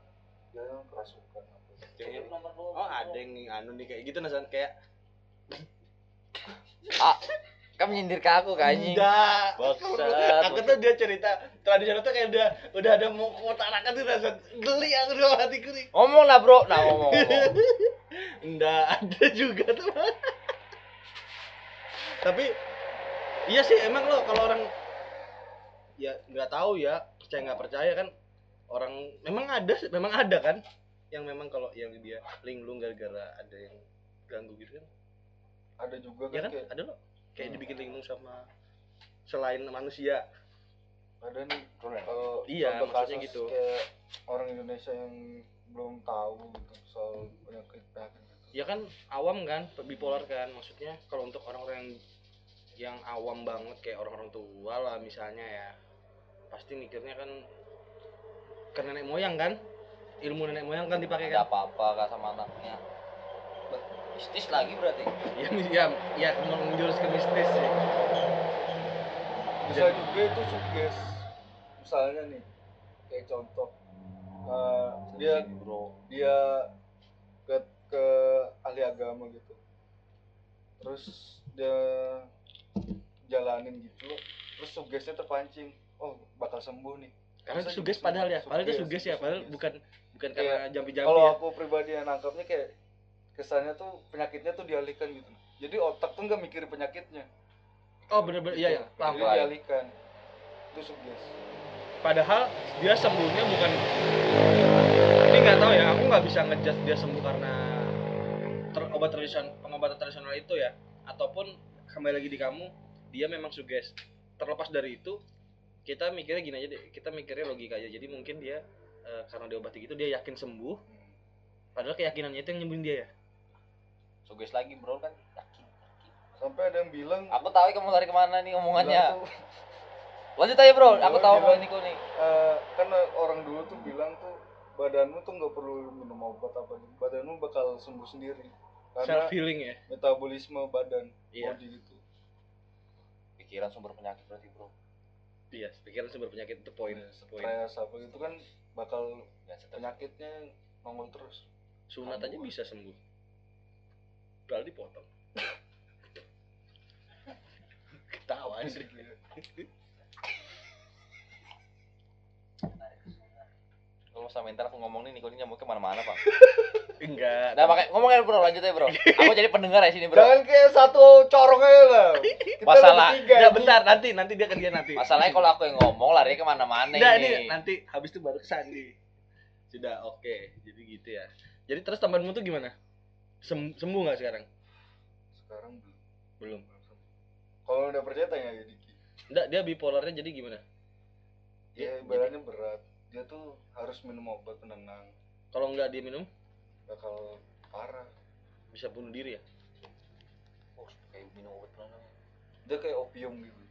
dia yang kerasukan apa. Kayak- oh ada yang anu nih kayak gitu nasan kayak ah kamu nyindir ke aku kayaknya enggak. Bangsat. aku tuh dia cerita tradisional tuh kayak udah udah ada mau kotakan tuh nasan geli aku dalam hatiku nih ngomong lah bro. Nah ngomong, ngomong. enggak ada juga tuh. Tapi iya sih emang lo kalau orang ya nggak tahu ya percaya nggak percaya kan orang memang ada sih, memang ada kan yang memang kalau yang dia linglung gara-gara ada yang ganggu gitu kan. Ada juga ya kan kan? kayak ada loh kayak dibikin linglung sama selain manusia. Ada nih kalau Iya, maksudnya gitu. kayak orang Indonesia yang belum tahu gitu soal penyakit penyakit gitu. ya kan awam kan bipolar kan. Maksudnya kalau untuk orang-orang yang yang awam banget kayak orang-orang tua lah misalnya ya pasti mikirnya kan ke nenek moyang kan? Ilmu nenek moyang kan dipakai ada kan apa-apa kak sama anaknya mistis lagi berarti. Ya ya ya menjurus ke mistis sih. Bisa juga itu suges misalnya nih kayak contoh eh, dia bro. dia ke ke ahli agama gitu. Terus dia jalanin gitu terus sugesnya terpancing. Oh bakal sembuh nih. Karena itu suges padahal ya padahal itu suges, ya padahal bukan bukan Kayak, karena jampi-jampi kalau ya. aku pribadi yang nangkapnya kayak kesannya tuh penyakitnya tuh dialihkan gitu. Jadi otak tuh nggak mikirin penyakitnya. Oh bener-bener iya ya paham jadi dialihkan. Itu suges padahal dia sembuhnya bukan ini nggak tahu ya aku nggak bisa ngejudge dia sembuh karena ter- obat tradisional pengobatan tradisional itu ya. Ataupun kembali lagi di kamu dia memang suges terlepas dari itu kita mikirnya gini aja deh kita mikirnya logika aja. Jadi mungkin dia eh, karena diobati gitu dia yakin sembuh. Padahal keyakinannya itu yang nyembuhin dia ya suges lagi bro kan? Yakin sampai ada yang bilang aku tahu kamu lari ke mana nih omongannya. Tuh, lanjut aja bro. Aku tahu bilang- omongan Niko nih. eh, kan orang dulu tuh bilang tuh badanmu tuh nggak perlu minum obat apa badanmu bakal sembuh sendiri. Karena self healing ya? metabolisme badan Iya. body gitu. Pikiran sumber penyakit berarti bro. Iya pikiran sumber penyakit itu poin Ya, poin. stres apa gitu kan bakal ya penyakitnya nongol terus. Sunat aja bisa sembuh Padahal dipotong ketawa Andri Kalau sama ntar aku ngomong nih Niko ini nyamuk ke mana-mana bang. enggak Nah makanya ngomongin bro lanjut aja bro. Aku jadi pendengar ya sini bro. jangan kayak satu corong aja lah kita Masalah- Enggak, bentar nanti nanti dia ke dia nanti Masalahnya kalau aku yang ngomong lari ke mana-mana Enggak, ini. ini nanti habis itu baru ke Sandi. Sudah, oke. Jadi gitu ya. Jadi terus temanmu tuh gimana? Sem- sembuh nggak sekarang? sekarang belum Belum. kalau udah percaya tanya aja Diki Enggak, dia bipolarnya jadi gimana? ya ibaratnya berat dia tuh harus minum obat penenang Kalau nggak dia minum, bakal parah bisa bunuh diri ya? Oh, kayak minum obat penenang. dia kayak opium gitu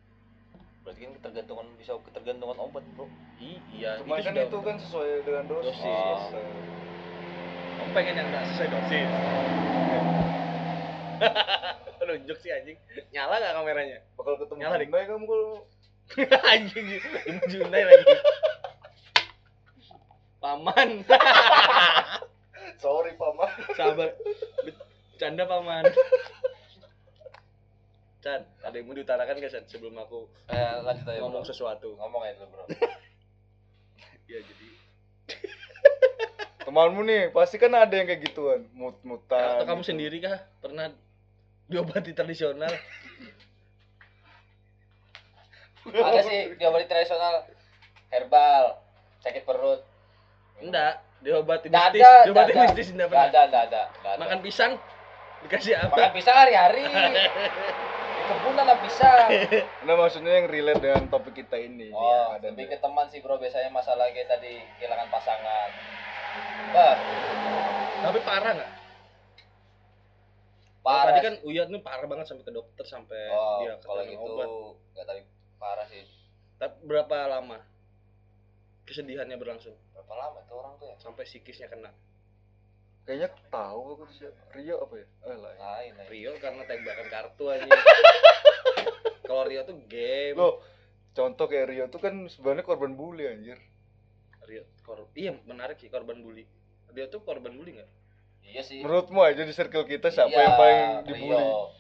Berarti kan ketergantungan bisa ketergantungan obat bro. I- iya, Cuma kan sudah- itu kan sesuai dengan dosis. Dosis. Kamu pengen yang nggak sesuai dosis. Nunjuk sih anjing. Nyala nggak kameranya? Bakal ketemu Nyala, Dik. Hyundai kamu kalau anjing, Junai lagi. Paman. sorry paman. Sabar. Bercanda paman. Chan, ada yang mau diutarakan gak Chan sebelum aku Eh lanjut aja ngomong bro. sesuatu? Ngomong aja dulu bro. Ya jadi Temanmu nih pasti kan ada yang kayak gituan, mut-mutan. atau kamu gitu. sendiri kah pernah diobati tradisional? Ada sih diobati tradisional herbal sakit perut. Enggak, diobati mistis. ada, Diobati nggak ada. mistis enggak Gak pernah. ada, gak ada, gak ada. Makan pisang dikasih apa? Makan pisang hari-hari. Kebun ada pisang. Nah maksudnya yang relate dengan topik kita ini. Oh, ada lebih nih. ke teman sih bro. Biasanya masalah kayak tadi kehilangan pasangan. Bah, Tapi parah nggak? parah. Tadi kan Uyat nih parah banget sampai ke dokter sampai oh, dia kalau gitu obat. nggak tadi parah sih. Tapi berapa lama kesedihannya berlangsung Berapa lama itu orang tuh ya? sampai psikisnya kena? Kayaknya tahu aku tuh siapa. Rio apa ya? Eh lah. Lain, lain. Rio karena tembakan kartu aja. Kalau Rio tuh game. Loh, contoh kayak Rio tuh kan sebenarnya korban bully anjir. Rio kor iya menarik sih korban bully. Dia tuh korban bully nggak? Iya sih. Menurutmu aja di circle kita siapa Iya, yang paling dibully? Rio.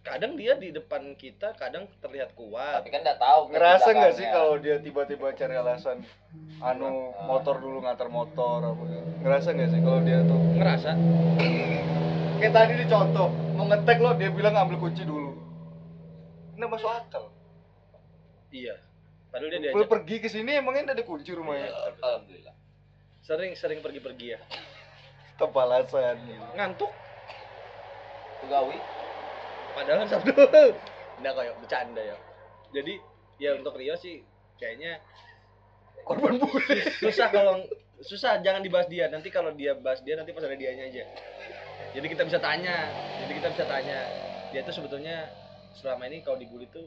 Kadang dia di depan kita, kadang terlihat kuat. Tapi kan nggak tahu. kan Ngerasa nggak sih kalau dia tiba-tiba cari alasan anu Ah. motor dulu ngantar motor apa ngerasa nggak sih kalau dia tuh Ngerasa kayak tadi dicontoh mau ngetek lo dia bilang ambil kunci dulu nggak masuk akal iya. Padahal dia diajak pergi ke sini emangnya ada kunci rumahnya Alhamdulillah. sering sering pergi-pergi ya. tanpa alasan Ngantuk Tugawi. padahal Sabtu. Enggak kayak bercanda ya. Jadi ya untuk Rio sih kayaknya korban bully susah kalau susah jangan dibahas dia nanti kalau dia bahas dia nanti pas ada dianya aja jadi kita bisa tanya jadi kita bisa tanya dia tuh sebetulnya selama ini kalau dibully tuh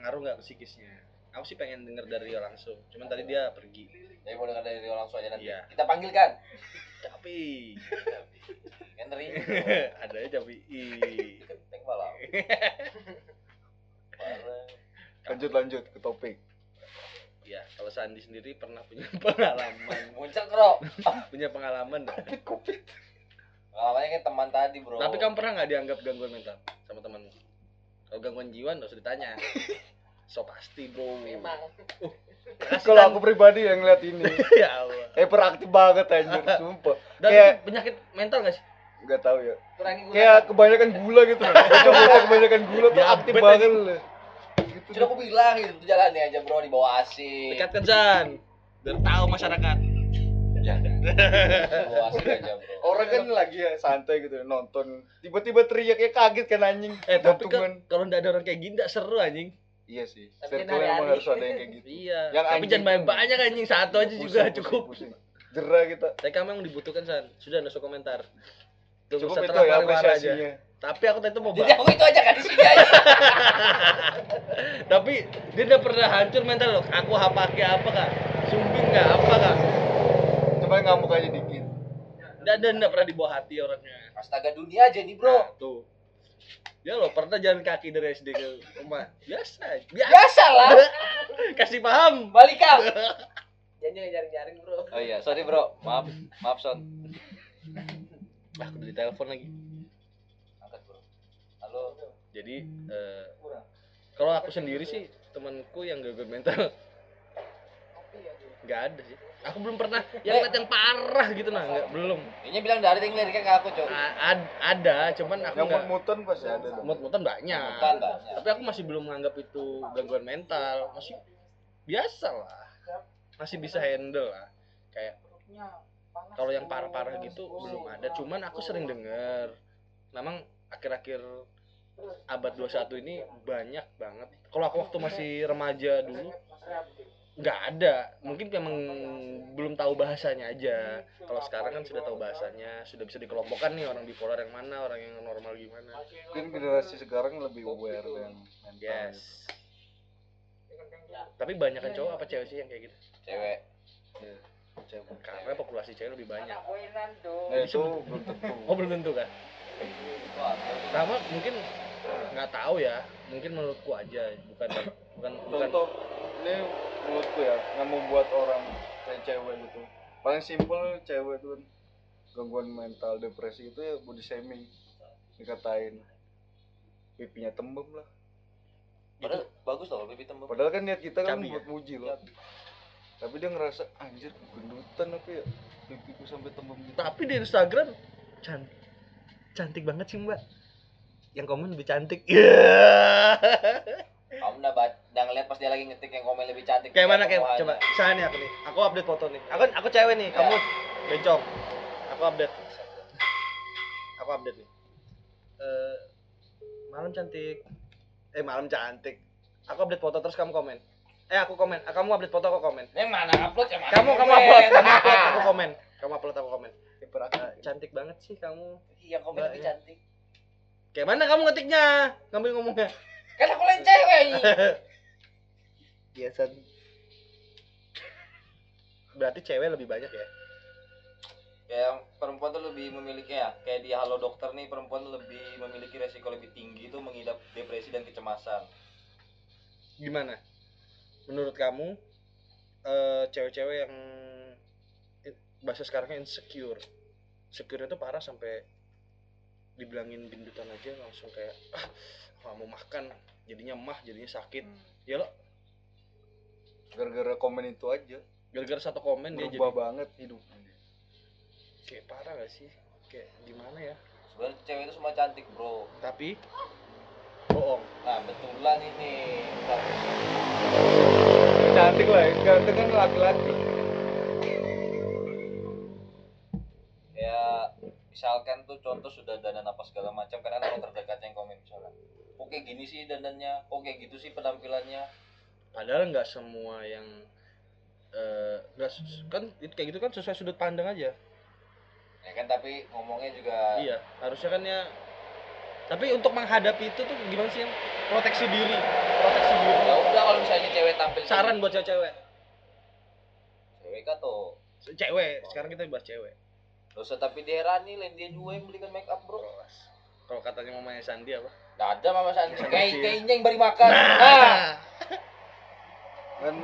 ngaruh nggak ke psikisnya aku sih pengen denger dari Rio langsung cuman tadi dia pergi Jadi mau dengar dari Rio langsung aja nanti. Iya. Kita panggilkan. tapi Henry. ada aja tapi Genteng malah. Parah. lanjut lanjut ke topik ya kalau Sandi sendiri pernah punya pengalaman Muncul bro. punya pengalaman nggak? Pengalamannya kan teman tadi bro. tapi kamu pernah nggak dianggap gangguan mental sama temanmu kalau gangguan jiwa nggak usah ditanya so pasti bro. Memang. Kasih kalau tan- aku pribadi yang ngeliat ini. Ya Allah. Hyperaktif banget anjir sumpah. Dan Kayak- itu penyakit mental gak sih? nggak tahu ya. Kurangi gula. kayak kebanyakan gula gitu Bocah-bocah kebanyakan gula tuh Diabetes aktif banget. loh gitu. Sudah aku bilang gitu tuh jalannya aja bro di bawah AC. Dekatkan Zan. Biar tahu masyarakat. Aja bro. orang kan lagi ya santai gitu nonton. Tiba-tiba teriak kayak kaget kan anjing. Eh tapi kan kalau nggak ada orang kayak gini nggak seru anjing iya sih. Tapi circle emang harus ada yang kayak gitu. Iya. Yang Tapi jangan banyak-banyak anjing. Satu aja juga Pusing, cukup. pusing, pusing. jerah kita. Tapi kamu yang dibutuhkan San. Sudah no komentar. Tunggu cukup itu ya pariwara aja. apresiasinya. Tapi aku tadi tuh mau Jadi bahas aku itu aja kan di sini aja. Tapi dia udah pernah hancur mental loh. Aku pakai apa kak? Sumbing nggak apa kak? coba ngamuk aja dikit. Dan dan nggak pernah dibawa hati orangnya. Astaga dunia aja nih bro. Nah, tuh Ya loh pernah jalan kaki dari SD ke rumah Biasa Biasa Biasa lah. Kasih paham Balik kak. Jangan jaring-jaring bro. Oh iya sorry bro. Maaf maaf son. ah udah ditelepon lagi angkat bro halo jadi eh, kalau aku sendiri sih temanku yang gangguan mental nggak ada sih aku belum pernah yang lihat yang parah gitu nah nggak belum. Ini bilang dari tinggal liriknya ke aku cok A- ad- ada cuman aku yang nggak mut-mutan pasti ada dong. Mut-mutan banyak. Mutan banyak. tapi aku masih belum menganggap itu gangguan mental. Masih biasa lah. Masih bisa handle lah. Kayak kalau yang parah-parah gitu belum ada. Cuman aku sering dengar memang akhir-akhir abad 21 ini banyak banget. Kalau aku waktu masih remaja dulu nggak ada. Mungkin memang belum tahu bahasanya aja. Kalau sekarang kan sudah tahu bahasanya sudah bisa dikelompokkan nih orang bipolar yang mana orang yang normal gimana. Mungkin generasi sekarang lebih aware mental yes. tapi banyak kan cowok apa cewek sih yang kayak gitu? Cewek. Iya, cewek. karena populasi cewek lebih banyak. Nah itu belum tentu. Oh belum tentu kan sama mungkin nggak tahu ya. Mungkin menurutku aja bukan bukan bukan. Contoh ini menurutku ya yang membuat orang kayak cewek gitu. Paling simpel cewek itu kan gangguan mental depresi itu ya body shaming dikatain. Pipinya tembem lah. Padahal bagus loh pipi tembem. Padahal kan niat kita kan Cabi buat ya? muji loh. Tapi dia ngerasa anjir gendutan apa ya? Pipiku sampai tembem gitu. Tapi di Instagram cantik cantik banget sih mbak. Yang komen lebih cantik. Iya. ngeliat pas dia lagi ngetik yang komen lebih cantik kayak mana kayak coba misalnya nih aku nih. Aku update foto nih. Aku aku cewek nih kamu bencong. Aku update. Aku update nih. Eh, malam cantik. Eh malam cantik. Aku update foto terus kamu komen. Eh aku komen. Ah, kamu update foto aku komen. Yang mana? Upload yang mana? Kamu kamu upload. kamu upload aku komen. Kamu upload aku komen. Eh, cantik banget sih kamu. Iya komen lebih ya. cantik. Kayak mana kamu ngetiknya? Kamu ngomongnya. Kan aku lain cewek biasa berarti cewek lebih banyak ya? Kayak perempuan tuh lebih memiliki ya kayak di halo dokter nih perempuan lebih memiliki resiko lebih tinggi itu mengidap depresi dan kecemasan. Gimana? Menurut kamu eh, cewek-cewek yang bahasa sekarangnya insecure. Insecure itu parah sampai dibilangin gendutan aja langsung kayak ah nggak mau makan jadinya mah jadinya sakit. Ya lo gara-gara komen itu aja. Gara-gara satu komen dia jadi berubah banget hidupnya kayak parah gak sih? Kayak gimana ya? Sebenarnya cewek itu semua cantik bro. Tapi? Bohong. Nah betulan ini. Cantik lah ya. Cantik kan laki-laki. Ya misalkan tuh contoh sudah dandan apa segala macam karena orang terdekat yang komen misalnya. Kayak gini sih dandannya? Kayak gitu sih penampilannya padahal nggak semua yang eh, nggak sus- kan itu kayak gitu kan sesuai sudut pandang aja. Ya kan tapi ngomongnya juga iya harusnya kan ya tapi untuk menghadapi itu tuh gimana sih yang proteksi diri proteksi diri. Ya udah kalau misalnya cewek tampil saran buat cewek-cewek. Cewek tuh cewek sekarang kita bahas cewek. Usah tapi diherani lain dia juga yang belikan make up bro. Kalau katanya mamanya Sandi apa? Gak ada mama Sandi. Kayak kayaknya yang beri makan. Nah. Kan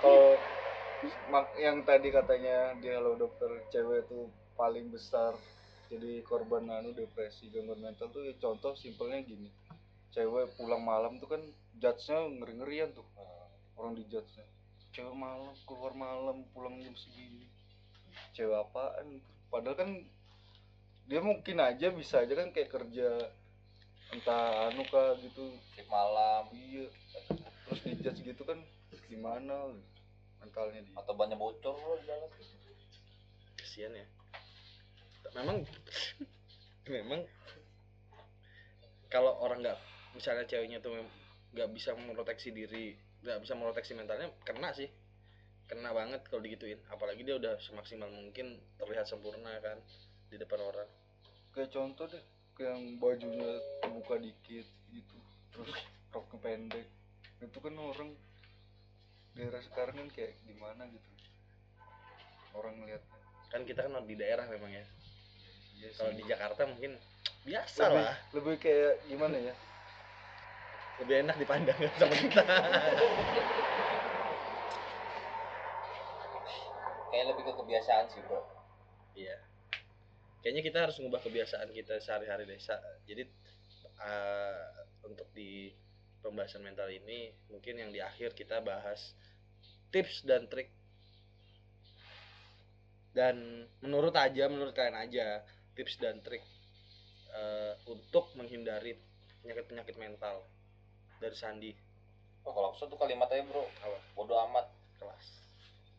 kalau yang tadi katanya di halo dokter cewek tuh paling besar jadi korban anu depresi gangguan mental tuh ya contoh simpelnya gini. Cewek pulang malam tuh kan judge-nya ngeri-ngerian tuh. Orang di judge-nya cewek malam keluar malam pulang jam segini. Cewek apaan? Padahal kan dia mungkin aja bisa aja kan kayak kerja entah anu kah gitu. Shift malam. Iya. Terus dijudge gitu kan gimana? Mentalnya dia atau banyak bocor bro di jalan kesian ya. Memang memang kalau orang nggak misalnya ceweknya tuh nggak bisa memproteksi diri nggak bisa memproteksi mentalnya kena sih. Kena banget kalau digituin. Apalagi dia udah semaksimal mungkin terlihat sempurna kan di depan orang. Kayak contoh deh kayak yang bajunya terbuka dikit gitu terus roknya pendek. Itu kan orang daerah sekarang kan kayak gimana gitu? Orang ngeliatnya kan kita kan di daerah memang ya. Iya kalau di Jakarta mungkin biasa lebih, lah. lebih kayak gimana ya? Lebih enak dipandang sama kita. Kayak lebih ke kebiasaan sih bro. Iya. Kayaknya kita harus ngubah kebiasaan kita sehari-hari deh. Sa- jadi eh, untuk di pembahasan mental ini mungkin yang di akhir kita bahas tips dan trik. Dan menurut aja menurut kalian aja tips dan trik eh, untuk menghindari penyakit-penyakit mental dari Sandi. Oh, kalau aku satu kalimat aja bro. Apa? bodo amat. Kelas.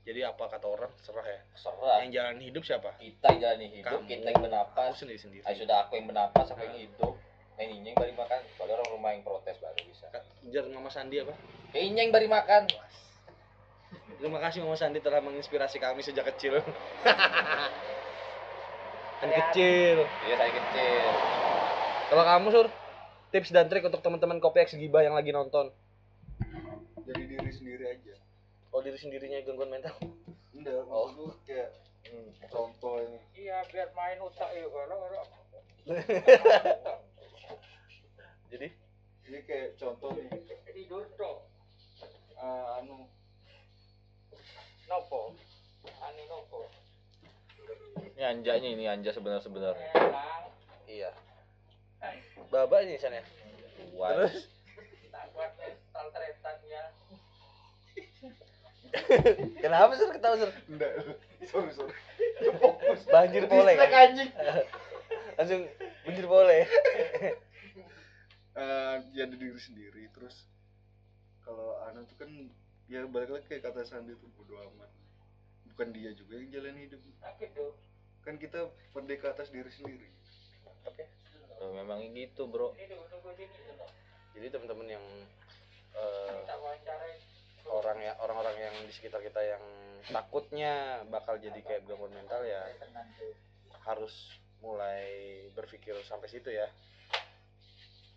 Jadi apa kata orang? Serah ya? Serah. Yang jalan hidup siapa? Kita yang jalani hidup Kamu. kita yang bernapas. Aku sendiri sendiri. Ayo sudah aku yang bernapas aku yang hidup. Nah, ini yang bari makan. Kalau orang rumah yang protes baru bisa. Jar Mama Sandi apa? Ini yang bari makan Terima kasih Mama Sandi telah menginspirasi kami sejak kecil. kan kecil. iya saya kecil Kalau kamu sur, tips dan trik untuk teman-teman kopi X Giba yang lagi nonton. jadi diri sendiri aja Oh diri sendirinya gangguan mental. enggak Oh. maksud gue kayak hmm, contoh ini Iya, biar main otak ya kalau kalau Jadi ini kayak contoh nih tidur toh. eh, anu Nopo? Anu nopo? ini anjanya ini anja sebenar sebenar Elang, iya. Baba ini sana. Wah, Terus taltretan ya. kenapa sur ketawa sur? enggak sorry sorry fokus Banjir. Distract, Kan? anjing Langsung banjir pole. Eh, jadi diri sendiri terus kalau anu tuh kan ya balik lagi kayak kata Sandi tuh bodo amat bukan dia juga yang jalan hidup Sakit tuh. kan kita merdeka atas diri sendiri Oh, memang gitu bro tuh tuh. Jadi teman-teman yang eh, wawancarai. orang ya orang-orang yang di sekitar kita yang takutnya bakal jadi kayak gangguan mental ya tuh. harus mulai berpikir sampai situ ya.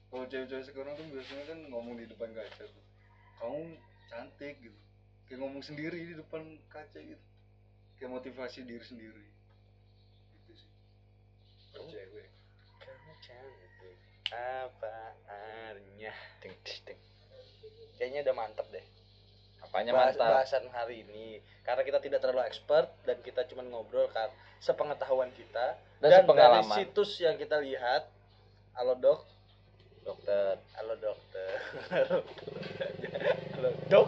kalau cewek-cewek sekarang kan biasanya kan ngomong di depan kaca tuh kamu cantik gitu. Kayak ngomong sendiri di depan kaca gitu. Kayak motivasi diri sendiri. Gitu sih. Kalau cewek Kamu cantik. Apa adanya. Ting, ting. Kayaknya udah mantep deh. apanya Bahas- mantap? bahasan hari ini. Karena kita tidak terlalu expert dan kita cuma ngobrol kan sepengetahuan kita. Dan, dan, dari situs yang kita lihat. Halo dok, dokter halo dokter, halo dok.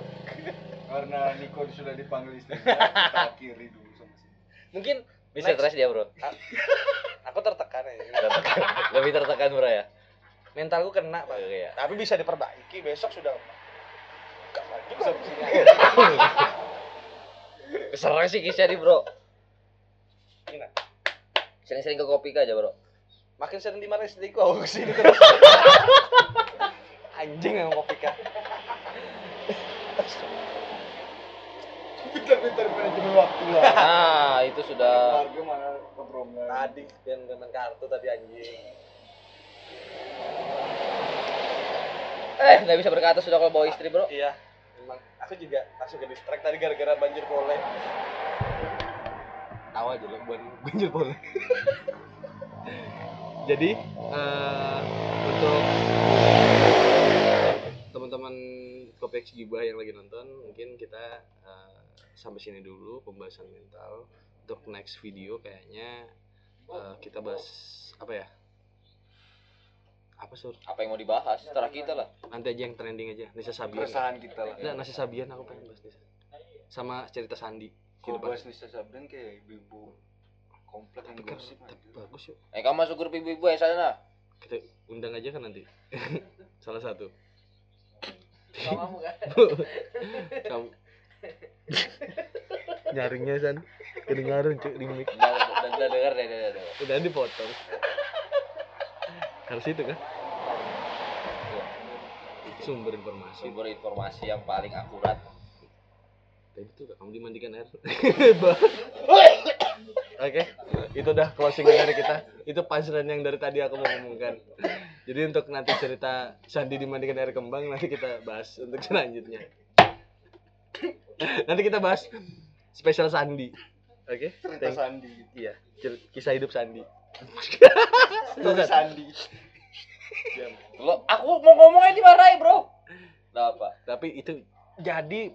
karena Niko sudah dipanggil istrinya kita akhiri dulu sama sini Mungkin bisa Next. stres dia bro aku tertekan ya. Tertekan. lebih tertekan bro ya Mentalku kena pak. Oke, ya. Tapi bisa diperbaiki besok sudah. Gak lagi. Keserang sih kisah di bro Gimana? sering-sering ke kopi aja bro Makin sering dimarahin istriku aku ke sini terus. Anjing yang kopi kah? pintar-pintar manajemen waktu lah nah itu sudah harga mana kebromnya Tadi dan dengan kartu tadi anjing. eh nggak bisa berkata sudah kalau bawa istri bro Iya. Memang aku juga langsung ke distract tadi gara-gara banjir pole. Tahu aja lo buat banjir pole. Jadi eh, untuk teman-teman Kopex Gibah yang lagi nonton, mungkin kita eh, sampai sini dulu pembahasan mental. Untuk next video kayaknya eh, kita bahas apa ya? Apa sur? apa yang mau dibahas setelah kita lah Nanti aja yang trending aja. Nisa Sabian. keresahan kita lah Enggak, nasi Sabian aku pengen bahas Nisa. Sama cerita Sandi. kalau Kita bahas. Nisa Sabdan kayak ibu-ibu komplek Tapi kan bagus yuk. eh kamu masuk grup ibu-ibu ya sana Kita undang aja kan nanti. Salah satu. Kalau kamu kan. Kamu. Nyaringnya san. Kedengaran cuy di mic. Udah udah udah denger deh udah denger udah. Dipotong. Harus itu kan? Sumber informasi. Sumber informasi yang paling akurat. Tadi tuh kamu dimandikan air. Oke, itu udah closing dari kita. Itu punchline yang dari tadi aku mau ngomongkan. Jadi untuk nanti cerita Sandi dimandikan air kembang nanti kita bahas untuk selanjutnya. nanti kita bahas spesial Sandi. Oke? cerita Thank- Sandi Iya, kisah hidup Sandi. Story Sandi lo aku mau ngomongnya dimarahin bro nah apa Tapi itu jadi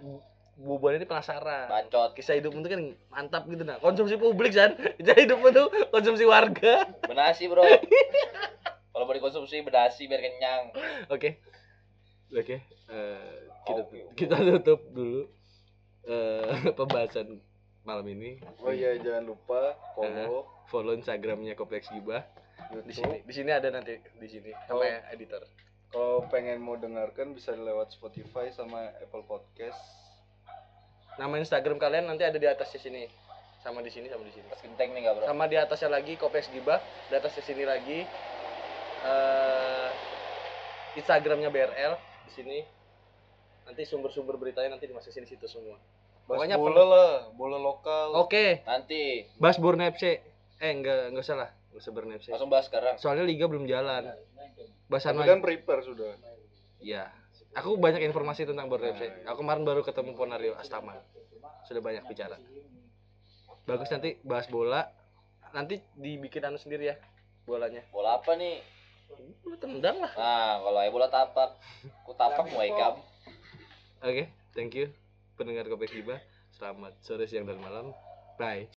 bubuan ini penasaran Bacot. kisah hidup itu kan mantap gitu nah konsumsi publik kan kisah hidup itu konsumsi warga Benasi, Bro. Kalau mau dikonsumsi bedasi biar kenyang. oke oke eh, kita oke. kita tutup dulu eh pembahasan malam ini oh iya jangan lupa follow follow instagramnya kompleks gibah di sini di sini ada nanti di sini sama Oh. editor kalau pengen mau dengarkan bisa lewat Spotify sama Apple Podcast nama instagram kalian nanti ada di atasnya sini. Sama di sini sama di sini. Pas genteng nih enggak, Bro? sama di atasnya lagi kompleks gibah di atasnya sini lagi. Eh instagramnya BRL di sini. Nanti sumber-sumber beritanya nanti dimasukin di situ semua. Bahas Pokoknya bola lah bola lokal. Oke. Nanti. Bahas Borneo FC eh enggak enggak usah lah. Enggak usah Borneo FC langsung bahas sekarang. soalnya liga belum jalan. Bahas tapi anu kan prepare sudah. Iya. Aku banyak informasi tentang Borneo FC. Aku kemarin baru ketemu Ponario Astaman. Sudah banyak bicara. Bagus nanti bahas bola. Nanti dibikin anu sendiri ya bolanya. Bola apa nih? Lu tendang lah. Nah, kalau ayo bola tapak. Ku tapak mau ikam. Oke, thank you pendengar Kopek Giba. Selamat sore, siang dan malam. Bye.